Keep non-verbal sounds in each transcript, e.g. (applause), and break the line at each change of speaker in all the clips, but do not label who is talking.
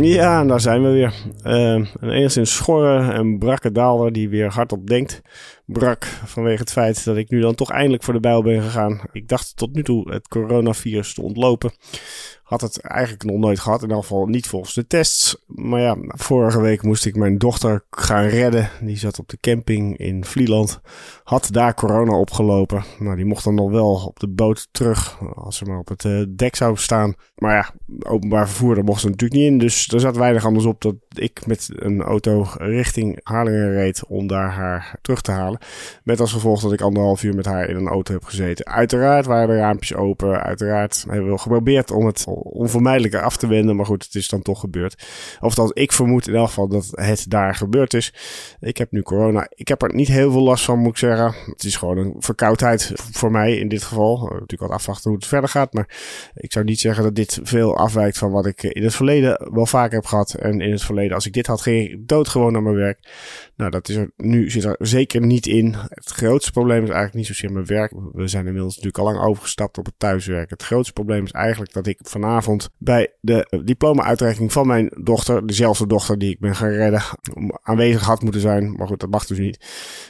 Ja, daar zijn we weer. Een enigszins schorre en brakke daalder die weer hardop denkt. Brak vanwege het feit dat ik nu dan toch eindelijk voor de bijl ben gegaan. Ik dacht tot nu toe het coronavirus te ontlopen. Had het eigenlijk nog nooit gehad. In elk geval niet volgens de tests. Maar ja, vorige week moest ik mijn dochter gaan redden. Die zat op de camping in Vlieland. Had daar corona opgelopen. Nou, die mocht dan nog wel op de boot terug. Als ze maar op het uh, dek zou staan. Maar ja, openbaar vervoer, daar mocht ze natuurlijk niet in. Dus er zat weinig anders op dat ik met een auto richting Harlingen reed. Om daar haar terug te halen. Met als gevolg dat ik anderhalf uur met haar in een auto heb gezeten. Uiteraard waren de raampjes open. Uiteraard hebben we geprobeerd om het onvermijdelijker af te wenden. Maar goed, het is dan toch gebeurd. Of dat ik vermoed in elk geval dat het daar gebeurd is. Ik heb nu corona. Ik heb er niet heel veel last van, moet ik zeggen. Het is gewoon een verkoudheid voor mij in dit geval. Natuurlijk wat afwachten hoe het verder gaat. Maar ik zou niet zeggen dat dit veel afwijkt van wat ik in het verleden wel vaker heb gehad. En in het verleden, als ik dit had, ging ik doodgewoon naar mijn werk. Nou, dat is er nu zit er zeker niet in. Het grootste probleem is eigenlijk niet zozeer mijn werk. We zijn inmiddels natuurlijk al lang overgestapt op het thuiswerk. Het grootste probleem is eigenlijk dat ik vanavond bij de diploma-uitreiking van mijn dochter, dezelfde dochter die ik ben gaan redden, aanwezig had moeten zijn. Maar goed, dat mag dus niet.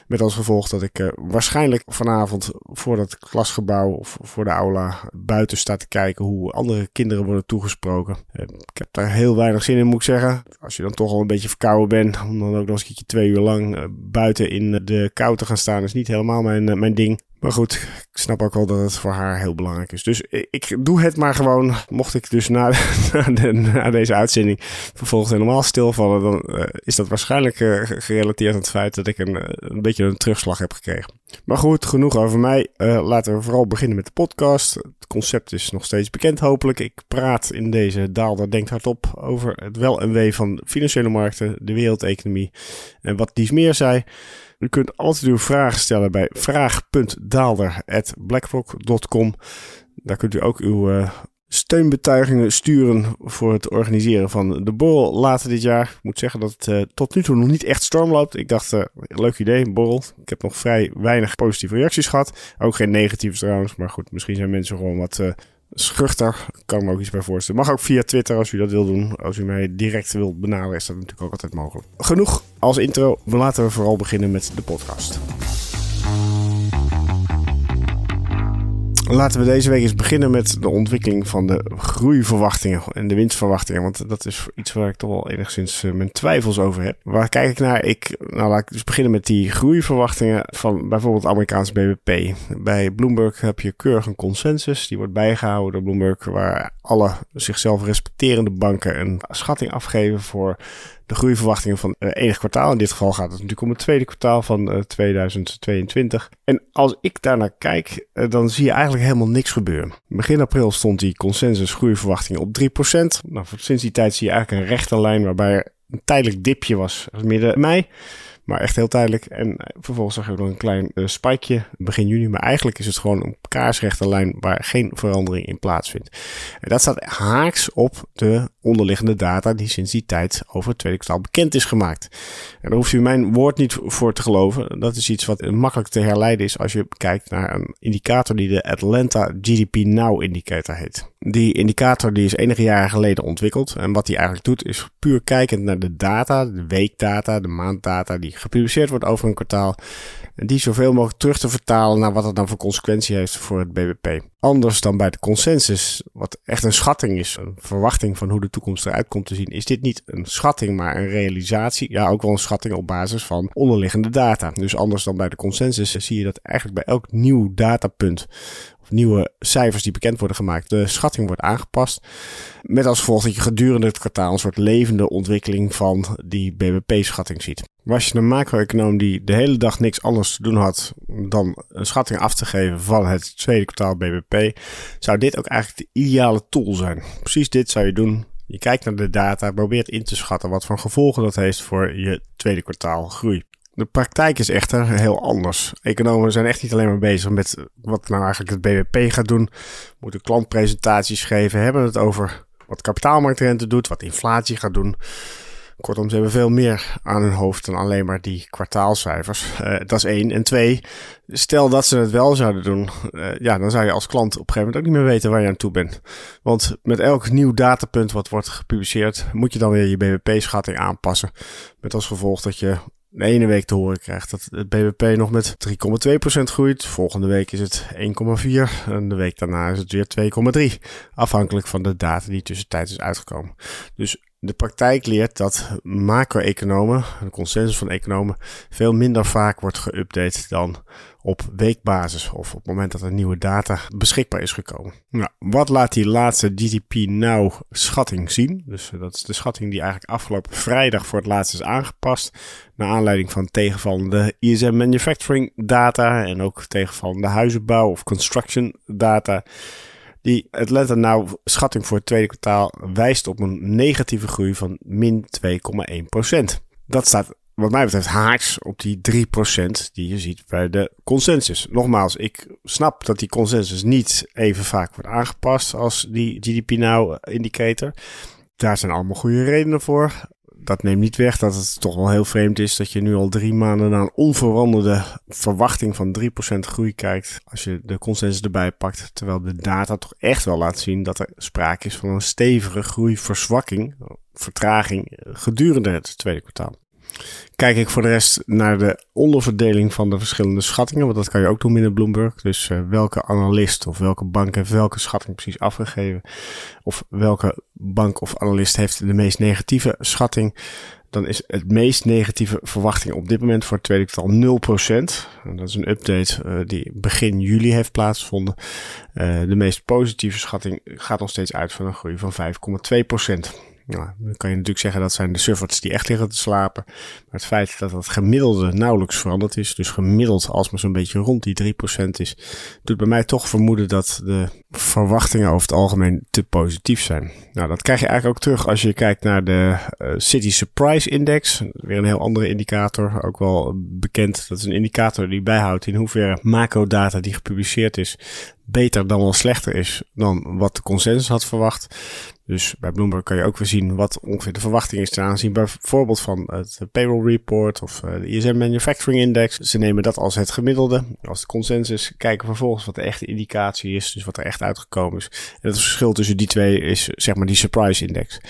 Met als gevolg dat ik uh, waarschijnlijk vanavond voor dat klasgebouw of voor de aula buiten sta te kijken hoe andere kinderen worden toegesproken. Uh, ik heb daar heel weinig zin in, moet ik zeggen. Als je toch al een beetje verkouden bent, om dan ook nog eens een keertje twee uur lang uh, buiten in de kou te gaan staan, is niet helemaal mijn, mijn ding. Maar goed, ik snap ook wel dat het voor haar heel belangrijk is. Dus ik doe het maar gewoon. Mocht ik dus (laughs) na, de, na deze uitzending vervolgens helemaal stilvallen, dan uh, is dat waarschijnlijk uh, gerelateerd aan het feit dat ik een, uh, een beetje een terugslag heb gekregen. Maar goed, genoeg over mij. laten we vooral beginnen met de podcast. Het concept is nog steeds bekend, hopelijk. Ik praat in deze Daalder Denkt Hardop over het wel en wee van financiële markten, de wereldeconomie en wat dies meer zei. U kunt altijd uw vragen stellen bij vraag.daalder.blackrock.com. Daar kunt u ook uw uh, steunbetuigingen sturen voor het organiseren van de borrel later dit jaar. Ik moet zeggen dat het uh, tot nu toe nog niet echt storm loopt. Ik dacht, uh, leuk idee, borrel. Ik heb nog vrij weinig positieve reacties gehad. Ook geen negatieve trouwens, maar goed, misschien zijn mensen gewoon wat schuchter. Kan me ook iets bij voorstellen. Mag ook via Twitter als u dat wil doen. Als u mij direct wilt benaderen, is dat natuurlijk ook altijd mogelijk. Genoeg als intro. Laten we vooral beginnen met de podcast. Laten we deze week eens beginnen met de ontwikkeling van de groeiverwachtingen en de winstverwachtingen. Want dat is iets waar ik toch wel enigszins uh, mijn twijfels over heb. Waar kijk ik naar? Ik, nou, laat ik dus beginnen met die groeiverwachtingen van bijvoorbeeld het Amerikaanse BBP. Bij Bloomberg heb je keurig een consensus. Die wordt bijgehouden door Bloomberg, waar alle zichzelf respecterende banken een schatting afgeven voor de groeiverwachtingen van uh, enig kwartaal. In dit geval gaat het natuurlijk om het tweede kwartaal van uh, 2022. En als ik daarnaar kijk, uh, dan zie je eigenlijk helemaal niks gebeuren. Begin april stond die consensus groeiverwachting op 3%. Nou, sinds die tijd zie je eigenlijk een rechte lijn waarbij er een tijdelijk dipje was midden mei. Maar echt heel tijdelijk. En vervolgens zag je nog een klein uh, spikeje begin juni. Maar eigenlijk is het gewoon een kaarsrechte lijn waar geen verandering in plaatsvindt. En dat staat haaks op de onderliggende data die sinds die tijd over het tweede kwartaal bekend is gemaakt. En daar hoeft u mijn woord niet voor te geloven. Dat is iets wat makkelijk te herleiden is als je kijkt naar een indicator die de Atlanta GDP Now indicator heet. Die indicator die is enige jaren geleden ontwikkeld. En wat die eigenlijk doet is puur kijkend naar de data, de weekdata, de maanddata die gepubliceerd wordt over een kwartaal. Die zoveel mogelijk terug te vertalen naar wat het dan voor consequentie heeft voor het BBP. Anders dan bij de consensus, wat echt een schatting is, een verwachting van hoe de toekomst eruit komt te zien, is dit niet een schatting, maar een realisatie. Ja, ook wel een schatting op basis van onderliggende data. Dus anders dan bij de consensus zie je dat eigenlijk bij elk nieuw datapunt nieuwe cijfers die bekend worden gemaakt, de schatting wordt aangepast. Met als gevolg dat je gedurende het kwartaal een soort levende ontwikkeling van die BBP-schatting ziet. Was je een macro-econoom die de hele dag niks anders te doen had dan een schatting af te geven van het tweede kwartaal BBP, zou dit ook eigenlijk de ideale tool zijn. Precies dit zou je doen. Je kijkt naar de data, probeert in te schatten wat voor gevolgen dat heeft voor je tweede kwartaal groei. De praktijk is echter heel anders. Economen zijn echt niet alleen maar bezig met wat nou eigenlijk het BBP gaat doen. Moeten klantpresentaties geven, hebben het over wat kapitaalmarktrente doet, wat inflatie gaat doen. Kortom, ze hebben veel meer aan hun hoofd dan alleen maar die kwartaalcijfers. Uh, dat is één. En twee, stel dat ze het wel zouden doen, uh, ja, dan zou je als klant op een gegeven moment ook niet meer weten waar je aan toe bent. Want met elk nieuw datapunt wat wordt gepubliceerd, moet je dan weer je BBP-schatting aanpassen. Met als gevolg dat je de ene week te horen krijgt dat het BBP nog met 3,2% groeit. Volgende week is het 1,4% en de week daarna is het weer 2,3%. Afhankelijk van de data die tussentijds is uitgekomen. Dus de praktijk leert dat macro-economen, de consensus van economen, veel minder vaak wordt geüpdate dan op weekbasis of op het moment dat er nieuwe data beschikbaar is gekomen. Nou, wat laat die laatste GDP Now schatting zien? Dus dat is de schatting die eigenlijk afgelopen vrijdag voor het laatst is aangepast. Naar aanleiding van tegenvallende ISM manufacturing data en ook tegenvallende huizenbouw of construction data. Die Atlanta nou schatting voor het tweede kwartaal wijst op een negatieve groei van min 2,1%. Dat staat wat mij betreft haaks op die 3% die je ziet bij de consensus. Nogmaals, ik snap dat die consensus niet even vaak wordt aangepast als die GDP Now indicator. Daar zijn allemaal goede redenen voor dat neemt niet weg dat het toch wel heel vreemd is dat je nu al drie maanden naar een onveranderde verwachting van 3% groei kijkt. Als je de consensus erbij pakt. Terwijl de data toch echt wel laat zien dat er sprake is van een stevige groeiverzwakking, vertraging gedurende het tweede kwartaal. Kijk ik voor de rest naar de onderverdeling van de verschillende schattingen, want dat kan je ook doen binnen Bloomberg. Dus uh, welke analist of welke bank heeft welke schatting precies afgegeven, of welke bank of analist heeft de meest negatieve schatting, dan is het meest negatieve verwachting op dit moment voor het tweede kwartaal 0%. En dat is een update uh, die begin juli heeft plaatsgevonden. Uh, de meest positieve schatting gaat nog steeds uit van een groei van 5,2%. Nou, dan kan je natuurlijk zeggen dat zijn de suffers die echt liggen te slapen. Maar het feit dat het gemiddelde nauwelijks veranderd is, dus gemiddeld als maar zo'n beetje rond die 3% is, doet bij mij toch vermoeden dat de verwachtingen over het algemeen te positief zijn. Nou, dat krijg je eigenlijk ook terug als je kijkt naar de uh, City Surprise Index. Weer een heel andere indicator, ook wel bekend. Dat is een indicator die bijhoudt in hoeverre macro-data die gepubliceerd is beter dan wel slechter is dan wat de consensus had verwacht. Dus bij Bloomberg kan je ook weer zien wat ongeveer de verwachting is ten aanzien bijvoorbeeld van het payroll report of eh, de ISM Manufacturing Index. Ze nemen dat als het gemiddelde, als de consensus, kijken vervolgens wat de echte indicatie is, dus wat er echt uitgekomen is. En het verschil tussen die twee is zeg maar die surprise index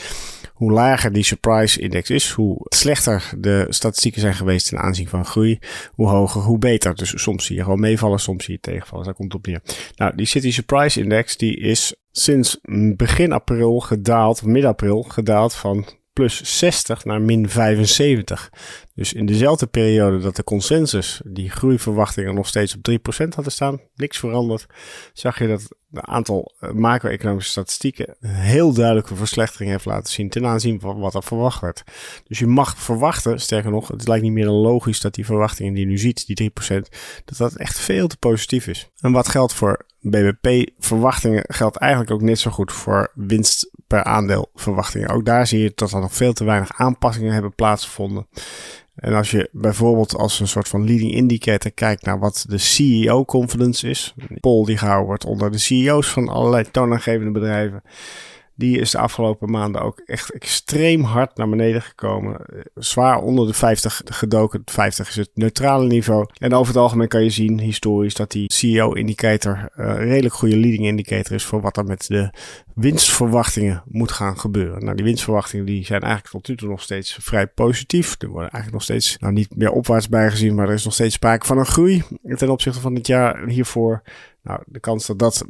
hoe lager die surprise index is, hoe slechter de statistieken zijn geweest ten aanzien van groei, hoe hoger, hoe beter. Dus soms zie je gewoon meevallen, soms zie je tegenvallen. Daar komt op neer. Nou, die City Surprise Index die is sinds begin april gedaald, mid-april gedaald van plus 60 naar min 75. Dus in dezelfde periode dat de consensus die groeiverwachtingen nog steeds op 3% hadden staan, niks veranderd, zag je dat het aantal eh, macro-economische statistieken een heel duidelijke verslechtering heeft laten zien ten aanzien van wat er verwacht werd. Dus je mag verwachten, sterker nog, het lijkt niet meer dan logisch dat die verwachtingen die je nu ziet, die 3%, dat dat echt veel te positief is. En wat geldt voor BBP-verwachtingen, geldt eigenlijk ook net zo goed voor winst per aandeel verwachtingen. Ook daar zie je dat er nog veel te weinig aanpassingen hebben plaatsgevonden. En als je bijvoorbeeld als een soort van leading indicator kijkt naar wat de CEO confidence is, een poll die gehouden wordt onder de CEO's van allerlei toonaangevende bedrijven, die is de afgelopen maanden ook echt extreem hard naar beneden gekomen. Zwaar onder de 50 gedoken. 50 is het neutrale niveau. En over het algemeen kan je zien, historisch, dat die CEO-indicator uh, redelijk goede leading indicator is voor wat er met de winstverwachtingen moet gaan gebeuren. Nou, die winstverwachtingen die zijn eigenlijk tot nu toe nog steeds vrij positief. Er worden eigenlijk nog steeds, nou niet meer opwaarts bijgezien, maar er is nog steeds sprake van een groei ten opzichte van het jaar hiervoor. Nou, de kans dat dat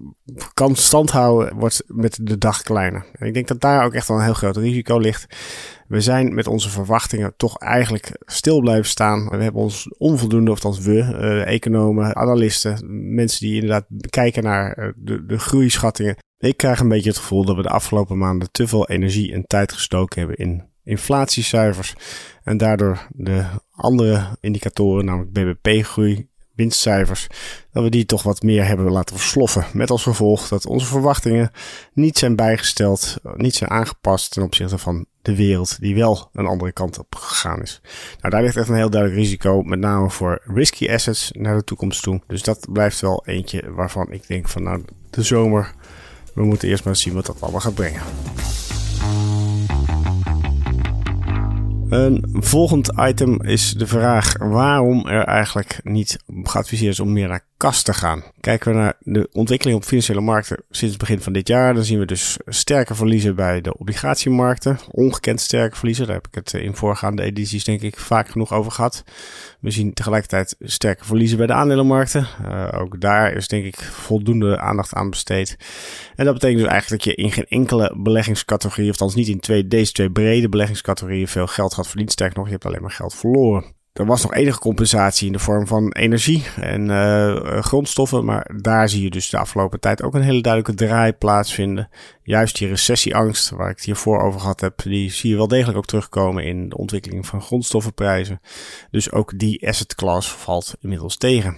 kan standhouden wordt met de dag kleiner. En ik denk dat daar ook echt wel een heel groot risico ligt. We zijn met onze verwachtingen toch eigenlijk stil blijven staan. We hebben ons onvoldoende, of althans we, uh, economen, analisten, mensen die inderdaad kijken naar uh, de, de groeischattingen. Ik krijg een beetje het gevoel dat we de afgelopen maanden te veel energie en tijd gestoken hebben in inflatiecijfers. En daardoor de andere indicatoren, namelijk BBP-groei, winstcijfers, dat we die toch wat meer hebben laten versloffen. Met als gevolg dat onze verwachtingen niet zijn bijgesteld, niet zijn aangepast ten opzichte van de wereld die wel een andere kant op gegaan is. Nou, daar ligt echt een heel duidelijk risico, met name voor risky assets naar de toekomst toe. Dus dat blijft wel eentje waarvan ik denk van nou, de zomer, we moeten eerst maar zien wat dat allemaal gaat brengen. Een volgend item is de vraag waarom er eigenlijk niet geadviseerd is om meer naar kas te gaan. Kijken we naar de ontwikkeling op financiële markten sinds het begin van dit jaar, dan zien we dus sterke verliezen bij de obligatiemarkten. Ongekend sterke verliezen, daar heb ik het in voorgaande edities denk ik vaak genoeg over gehad. We zien tegelijkertijd sterke verliezen bij de aandelenmarkten. Uh, ook daar is denk ik voldoende aandacht aan besteed. En dat betekent dus eigenlijk dat je in geen enkele beleggingscategorie, of althans niet in twee, deze twee brede beleggingscategorieën, veel geld gaat verdiend. Sterker nog, je hebt alleen maar geld verloren. Er was nog enige compensatie in de vorm van energie en uh, grondstoffen. Maar daar zie je dus de afgelopen tijd ook een hele duidelijke draai plaatsvinden. Juist die recessieangst, waar ik het hiervoor over gehad heb, die zie je wel degelijk ook terugkomen in de ontwikkeling van grondstoffenprijzen. Dus ook die asset class valt inmiddels tegen.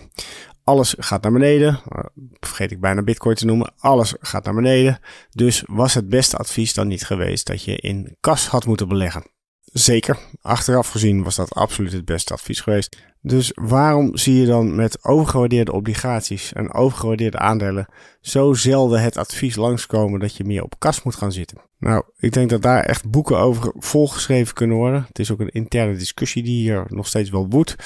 Alles gaat naar beneden. Eh, vergeet ik bijna Bitcoin te noemen. Alles gaat naar beneden. Dus was het beste advies dan niet geweest dat je in kas had moeten beleggen? Zeker. Achteraf gezien was dat absoluut het beste advies geweest. Dus waarom zie je dan met overgewaardeerde obligaties en overgewaardeerde aandelen zo zelden het advies langskomen dat je meer op kas moet gaan zitten? Nou, ik denk dat daar echt boeken over volgeschreven kunnen worden. Het is ook een interne discussie die hier nog steeds wel woedt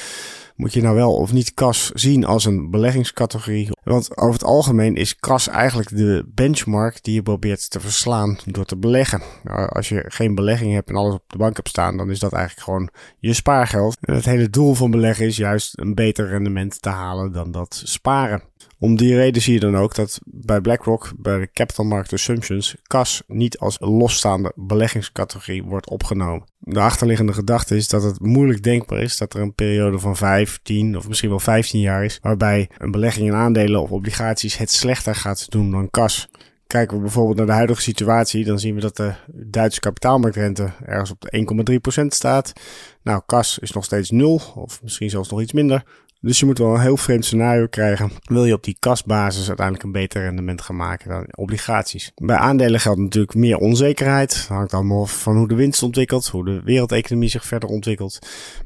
moet je nou wel of niet kas zien als een beleggingscategorie. Want over het algemeen is kas eigenlijk de benchmark die je probeert te verslaan door te beleggen. Nou, als je geen belegging hebt en alles op de bank hebt staan, dan is dat eigenlijk gewoon je spaargeld. En het hele doel van beleggen is juist een beter rendement te halen dan dat sparen. Om die reden zie je dan ook dat bij BlackRock, bij de Capital Market Assumptions, kas niet als losstaande beleggingscategorie wordt opgenomen. De achterliggende gedachte is dat het moeilijk denkbaar is dat er een periode van 5, 10 of misschien wel 15 jaar is, waarbij een belegging in aandelen of obligaties het slechter gaat doen dan kas. Kijken we bijvoorbeeld naar de huidige situatie, dan zien we dat de Duitse kapitaalmarktrente ergens op de 1,3% staat. Nou, kas is nog steeds 0, of misschien zelfs nog iets minder. Dus je moet wel een heel vreemd scenario krijgen. Wil je op die kasbasis uiteindelijk een beter rendement gaan maken dan obligaties? Bij aandelen geldt natuurlijk meer onzekerheid. Het hangt allemaal af van hoe de winst ontwikkelt, hoe de wereldeconomie zich verder ontwikkelt.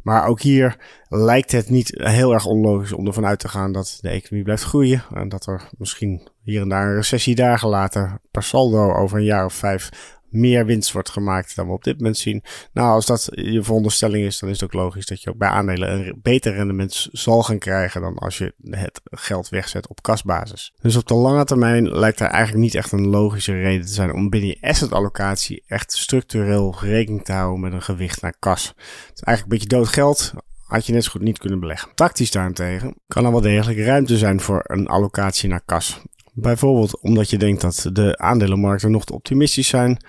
Maar ook hier lijkt het niet heel erg onlogisch om ervan uit te gaan dat de economie blijft groeien. En dat er misschien hier en daar een recessie dagen later per saldo over een jaar of vijf meer winst wordt gemaakt dan we op dit moment zien. Nou, als dat je veronderstelling is, dan is het ook logisch dat je ook bij aandelen een beter rendement zal gaan krijgen dan als je het geld wegzet op kasbasis. Dus op de lange termijn lijkt er eigenlijk niet echt een logische reden te zijn om binnen je asset allocatie echt structureel rekening te houden met een gewicht naar kas. Het is eigenlijk een beetje dood geld had je net zo goed niet kunnen beleggen. Tactisch daarentegen kan er wel degelijk ruimte zijn voor een allocatie naar kas. Bijvoorbeeld omdat je denkt dat de aandelenmarkten nog te optimistisch zijn.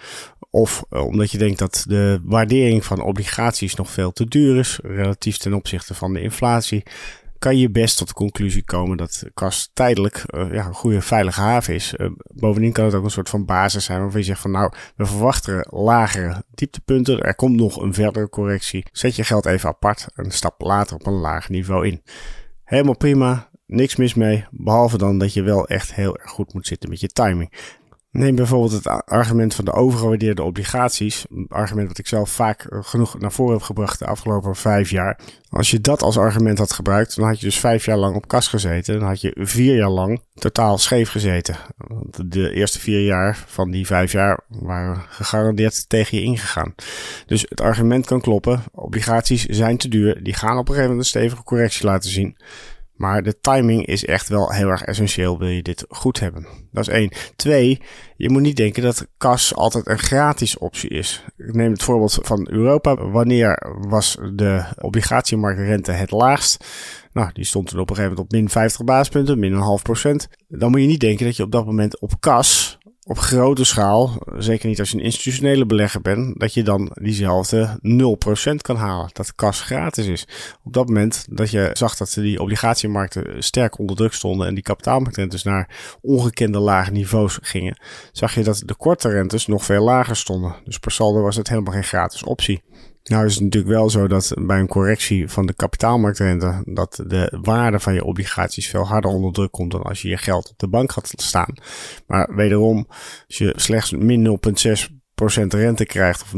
Of eh, omdat je denkt dat de waardering van obligaties nog veel te duur is, relatief ten opzichte van de inflatie. Kan je best tot de conclusie komen dat kas tijdelijk uh, ja, een goede veilige haven is. Uh, bovendien kan het ook een soort van basis zijn waarvan je zegt van nou, we verwachten lagere dieptepunten. Er komt nog een verdere correctie. Zet je geld even apart en stap later op een laag niveau in. Helemaal prima. Niks mis mee, behalve dan dat je wel echt heel erg goed moet zitten met je timing. Neem bijvoorbeeld het argument van de overgewaardeerde obligaties. Een argument wat ik zelf vaak eh, genoeg naar voren heb gebracht de afgelopen vijf jaar. Als je dat als argument had gebruikt, dan had je dus vijf jaar lang op kas gezeten. Dan had je vier jaar lang totaal scheef gezeten. De eerste vier jaar van die vijf jaar waren gegarandeerd tegen je ingegaan. Dus het argument kan kloppen. Obligaties zijn te duur. Die gaan op een gegeven moment een stevige correctie laten zien. Maar de timing is echt wel heel erg essentieel, wil je dit goed hebben. Dat is één. Twee, je moet niet denken dat kas altijd een gratis optie is. Ik neem het voorbeeld van Europa. Wanneer was de obligatiemarktrente het laagst? Nou, die stond toen op een gegeven moment op min 50 basispunten, min een half procent. Dan moet je niet denken dat je op dat moment op kas op grote schaal, zeker niet als je een institutionele belegger bent, dat je dan diezelfde 0% kan halen. Dat kas gratis is. Op dat moment dat je zag dat die obligatiemarkten sterk onder druk stonden en die kapitaalmarktrentes naar ongekende lage niveaus gingen, zag je dat de korte rentes nog veel lager stonden. Dus per saldo was het helemaal geen gratis optie. Nou is het natuurlijk wel zo dat bij een correctie van de kapitaalmarktrente dat de waarde van je obligaties veel harder onder druk komt dan als je je geld op de bank gaat staan. Maar wederom, als je slechts min rente krijgt of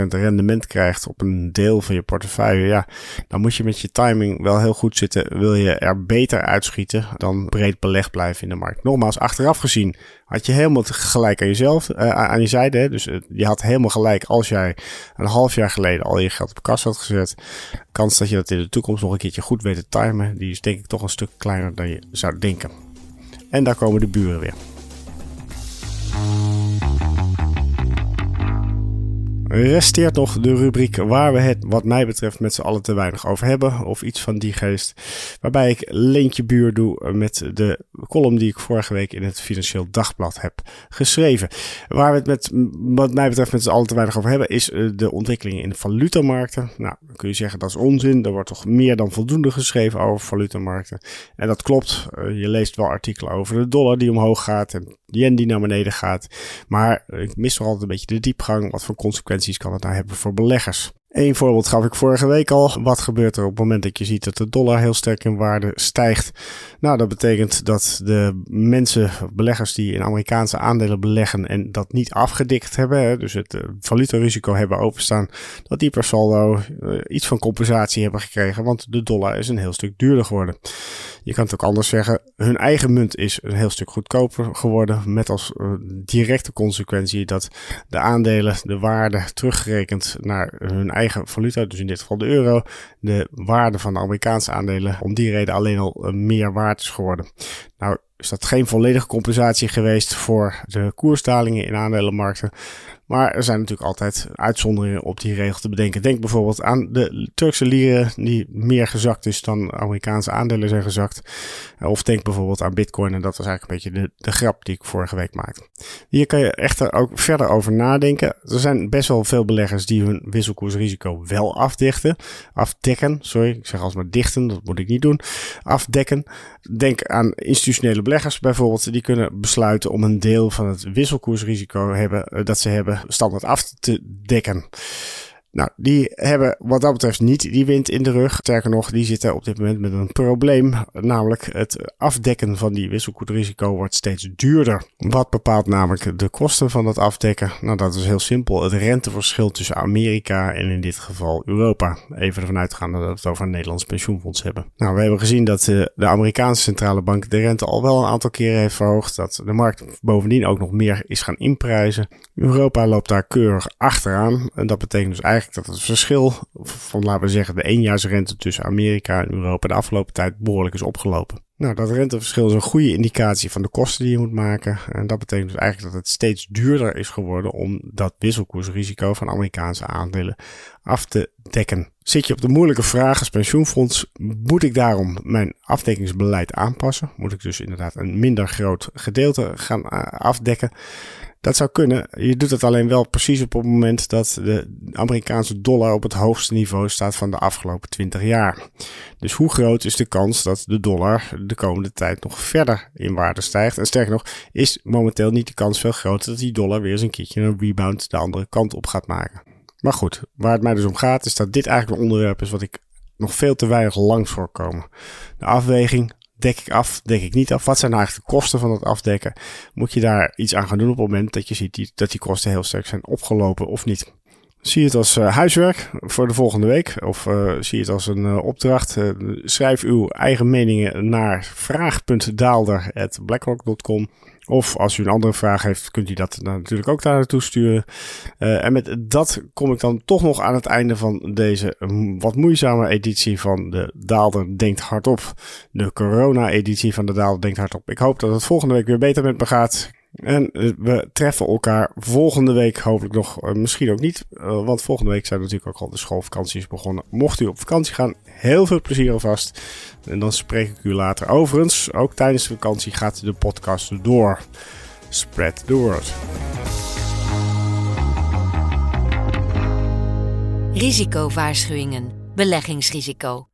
0,6% rendement krijgt op een deel van je portefeuille, ja, dan moet je met je timing wel heel goed zitten. Wil je er beter uitschieten dan breed belegd blijven in de markt. Nogmaals, achteraf gezien had je helemaal gelijk aan jezelf, uh, aan je zijde. Dus je had helemaal gelijk als jij een half jaar geleden al je geld op kas had gezet. Kans dat je dat in de toekomst nog een keertje goed weet te timen, die is denk ik toch een stuk kleiner dan je zou denken. En daar komen de buren weer. Resteert nog de rubriek waar we het, wat mij betreft, met z'n allen te weinig over hebben. Of iets van die geest. Waarbij ik Leentje Buur doe met de column die ik vorige week in het Financieel Dagblad heb geschreven. Waar we het met, wat mij betreft met z'n allen te weinig over hebben, is eh, de ontwikkeling in de valutamarkten. Nou, dan kun je zeggen dat is onzin. Er wordt toch meer dan voldoende geschreven over valutamarkten. En dat klopt. Eh, je leest wel artikelen over de dollar die omhoog gaat en yen die naar beneden gaat. Maar ik mis toch altijd een beetje de diepgang. Wat voor consequenties kan het nou hebben voor beleggers? Eén voorbeeld gaf ik vorige week al. Wat gebeurt er op het moment dat je ziet dat de dollar heel sterk in waarde stijgt? Nou, dat betekent dat de mensen, beleggers die in Amerikaanse aandelen beleggen en dat niet afgedikt hebben, dus het uh, valutarisico hebben openstaan, dat die per saldo uh, iets van compensatie hebben gekregen, want de dollar is een heel stuk duurder geworden. Je kan het ook anders zeggen, hun eigen munt is een heel stuk goedkoper geworden, met als uh, directe consequentie dat de aandelen, de waarde teruggerekend naar hun eigen eigen valuta, dus in dit geval de euro, de waarde van de Amerikaanse aandelen om die reden alleen al eh, meer waard is geworden. Nou is dat geen volledige compensatie geweest voor de koersdalingen in aandelenmarkten. Maar er zijn natuurlijk altijd uitzonderingen op die regel te bedenken. Denk bijvoorbeeld aan de Turkse lieren die meer gezakt is dan Amerikaanse aandelen zijn gezakt. Of denk bijvoorbeeld aan Bitcoin en dat was eigenlijk een beetje de, de grap die ik vorige week maakte. Hier kan je echter ook verder over nadenken. Er zijn best wel veel beleggers die hun wisselkoersrisico wel afdichten. Afdekken, sorry, ik zeg alsmaar dichten, dat moet ik niet doen. Afdekken. Denk aan institutionele beleggers bijvoorbeeld. Die kunnen besluiten om een deel van het wisselkoersrisico hebben, eh, dat ze hebben standaard af te dekken. Nou, die hebben wat dat betreft niet die wind in de rug. Sterker nog, die zitten op dit moment met een probleem. Namelijk het afdekken van die wisselkoersrisico wordt steeds duurder. Wat bepaalt namelijk de kosten van dat afdekken? Nou, dat is heel simpel. Het renteverschil tussen Amerika en in dit geval Europa. Even ervan uitgaande dat we het over een Nederlands pensioenfonds hebben. Nou, we hebben gezien dat de, de Amerikaanse centrale bank de rente al wel een aantal keren heeft verhoogd. Dat de markt bovendien ook nog meer is gaan inprijzen. Europa loopt daar keurig achteraan. En dat betekent dus eigenlijk dat het verschil van, laten we zeggen, de eenjaarsrente tussen Amerika en Europa de afgelopen tijd behoorlijk is opgelopen. Nou, dat renteverschil is een goede indicatie van de kosten die je moet maken. En dat betekent dus eigenlijk dat het steeds duurder is geworden om dat wisselkoersrisico van Amerikaanse aandelen af te dekken. Zit je op de moeilijke vraag als pensioenfonds, moet ik daarom mijn afdekkingsbeleid aanpassen? Moet ik dus inderdaad een minder groot gedeelte gaan eh, afdekken? Dat zou kunnen. Je doet het alleen wel precies op het moment dat de Amerikaanse dollar op het hoogste niveau staat van de afgelopen 20 jaar. Dus hoe groot is de kans dat de dollar de komende tijd nog verder in waarde stijgt? En sterker nog, is momenteel niet de kans veel groter dat die dollar weer eens een keertje een rebound de andere kant op gaat maken. Maar goed, waar het mij dus om gaat, is dat dit eigenlijk een onderwerp is wat ik nog veel te weinig langs voorkomen. De afweging Dek ik af, dek ik niet af? Wat zijn nou eigenlijk de kosten van het afdekken? Moet je daar iets aan gaan doen op het moment dat je ziet dat die kosten heel sterk zijn opgelopen of niet? Zie je het als uh, huiswerk voor de volgende week? Of uh, zie je het als een uh, opdracht? schrijf uw eigen meningen naar vraag.daalder.blackrock.com. Of als u een andere vraag heeft, kunt u dat natuurlijk ook daar naartoe sturen. Uh, en met dat kom ik dan toch nog aan het einde van deze wat moeizame editie van de Daalder Denkt Hardop. De corona-editie van de Daalder Denkt Hardop. Ik hoop dat het volgende week weer beter met me gaat. En eh, we treffen elkaar volgende week hopelijk nog, uh, misschien ook niet. Uh, want volgende week zijn natuurlijk ook al de schoolvakanties begonnen. Mocht u op vakantie gaan, heel veel plezier alvast. En dan spreek ik u later. Overigens, ook tijdens de vakantie gaat de podcast door. Spread the word.
Risicowaarschuwingen. Beleggingsrisico.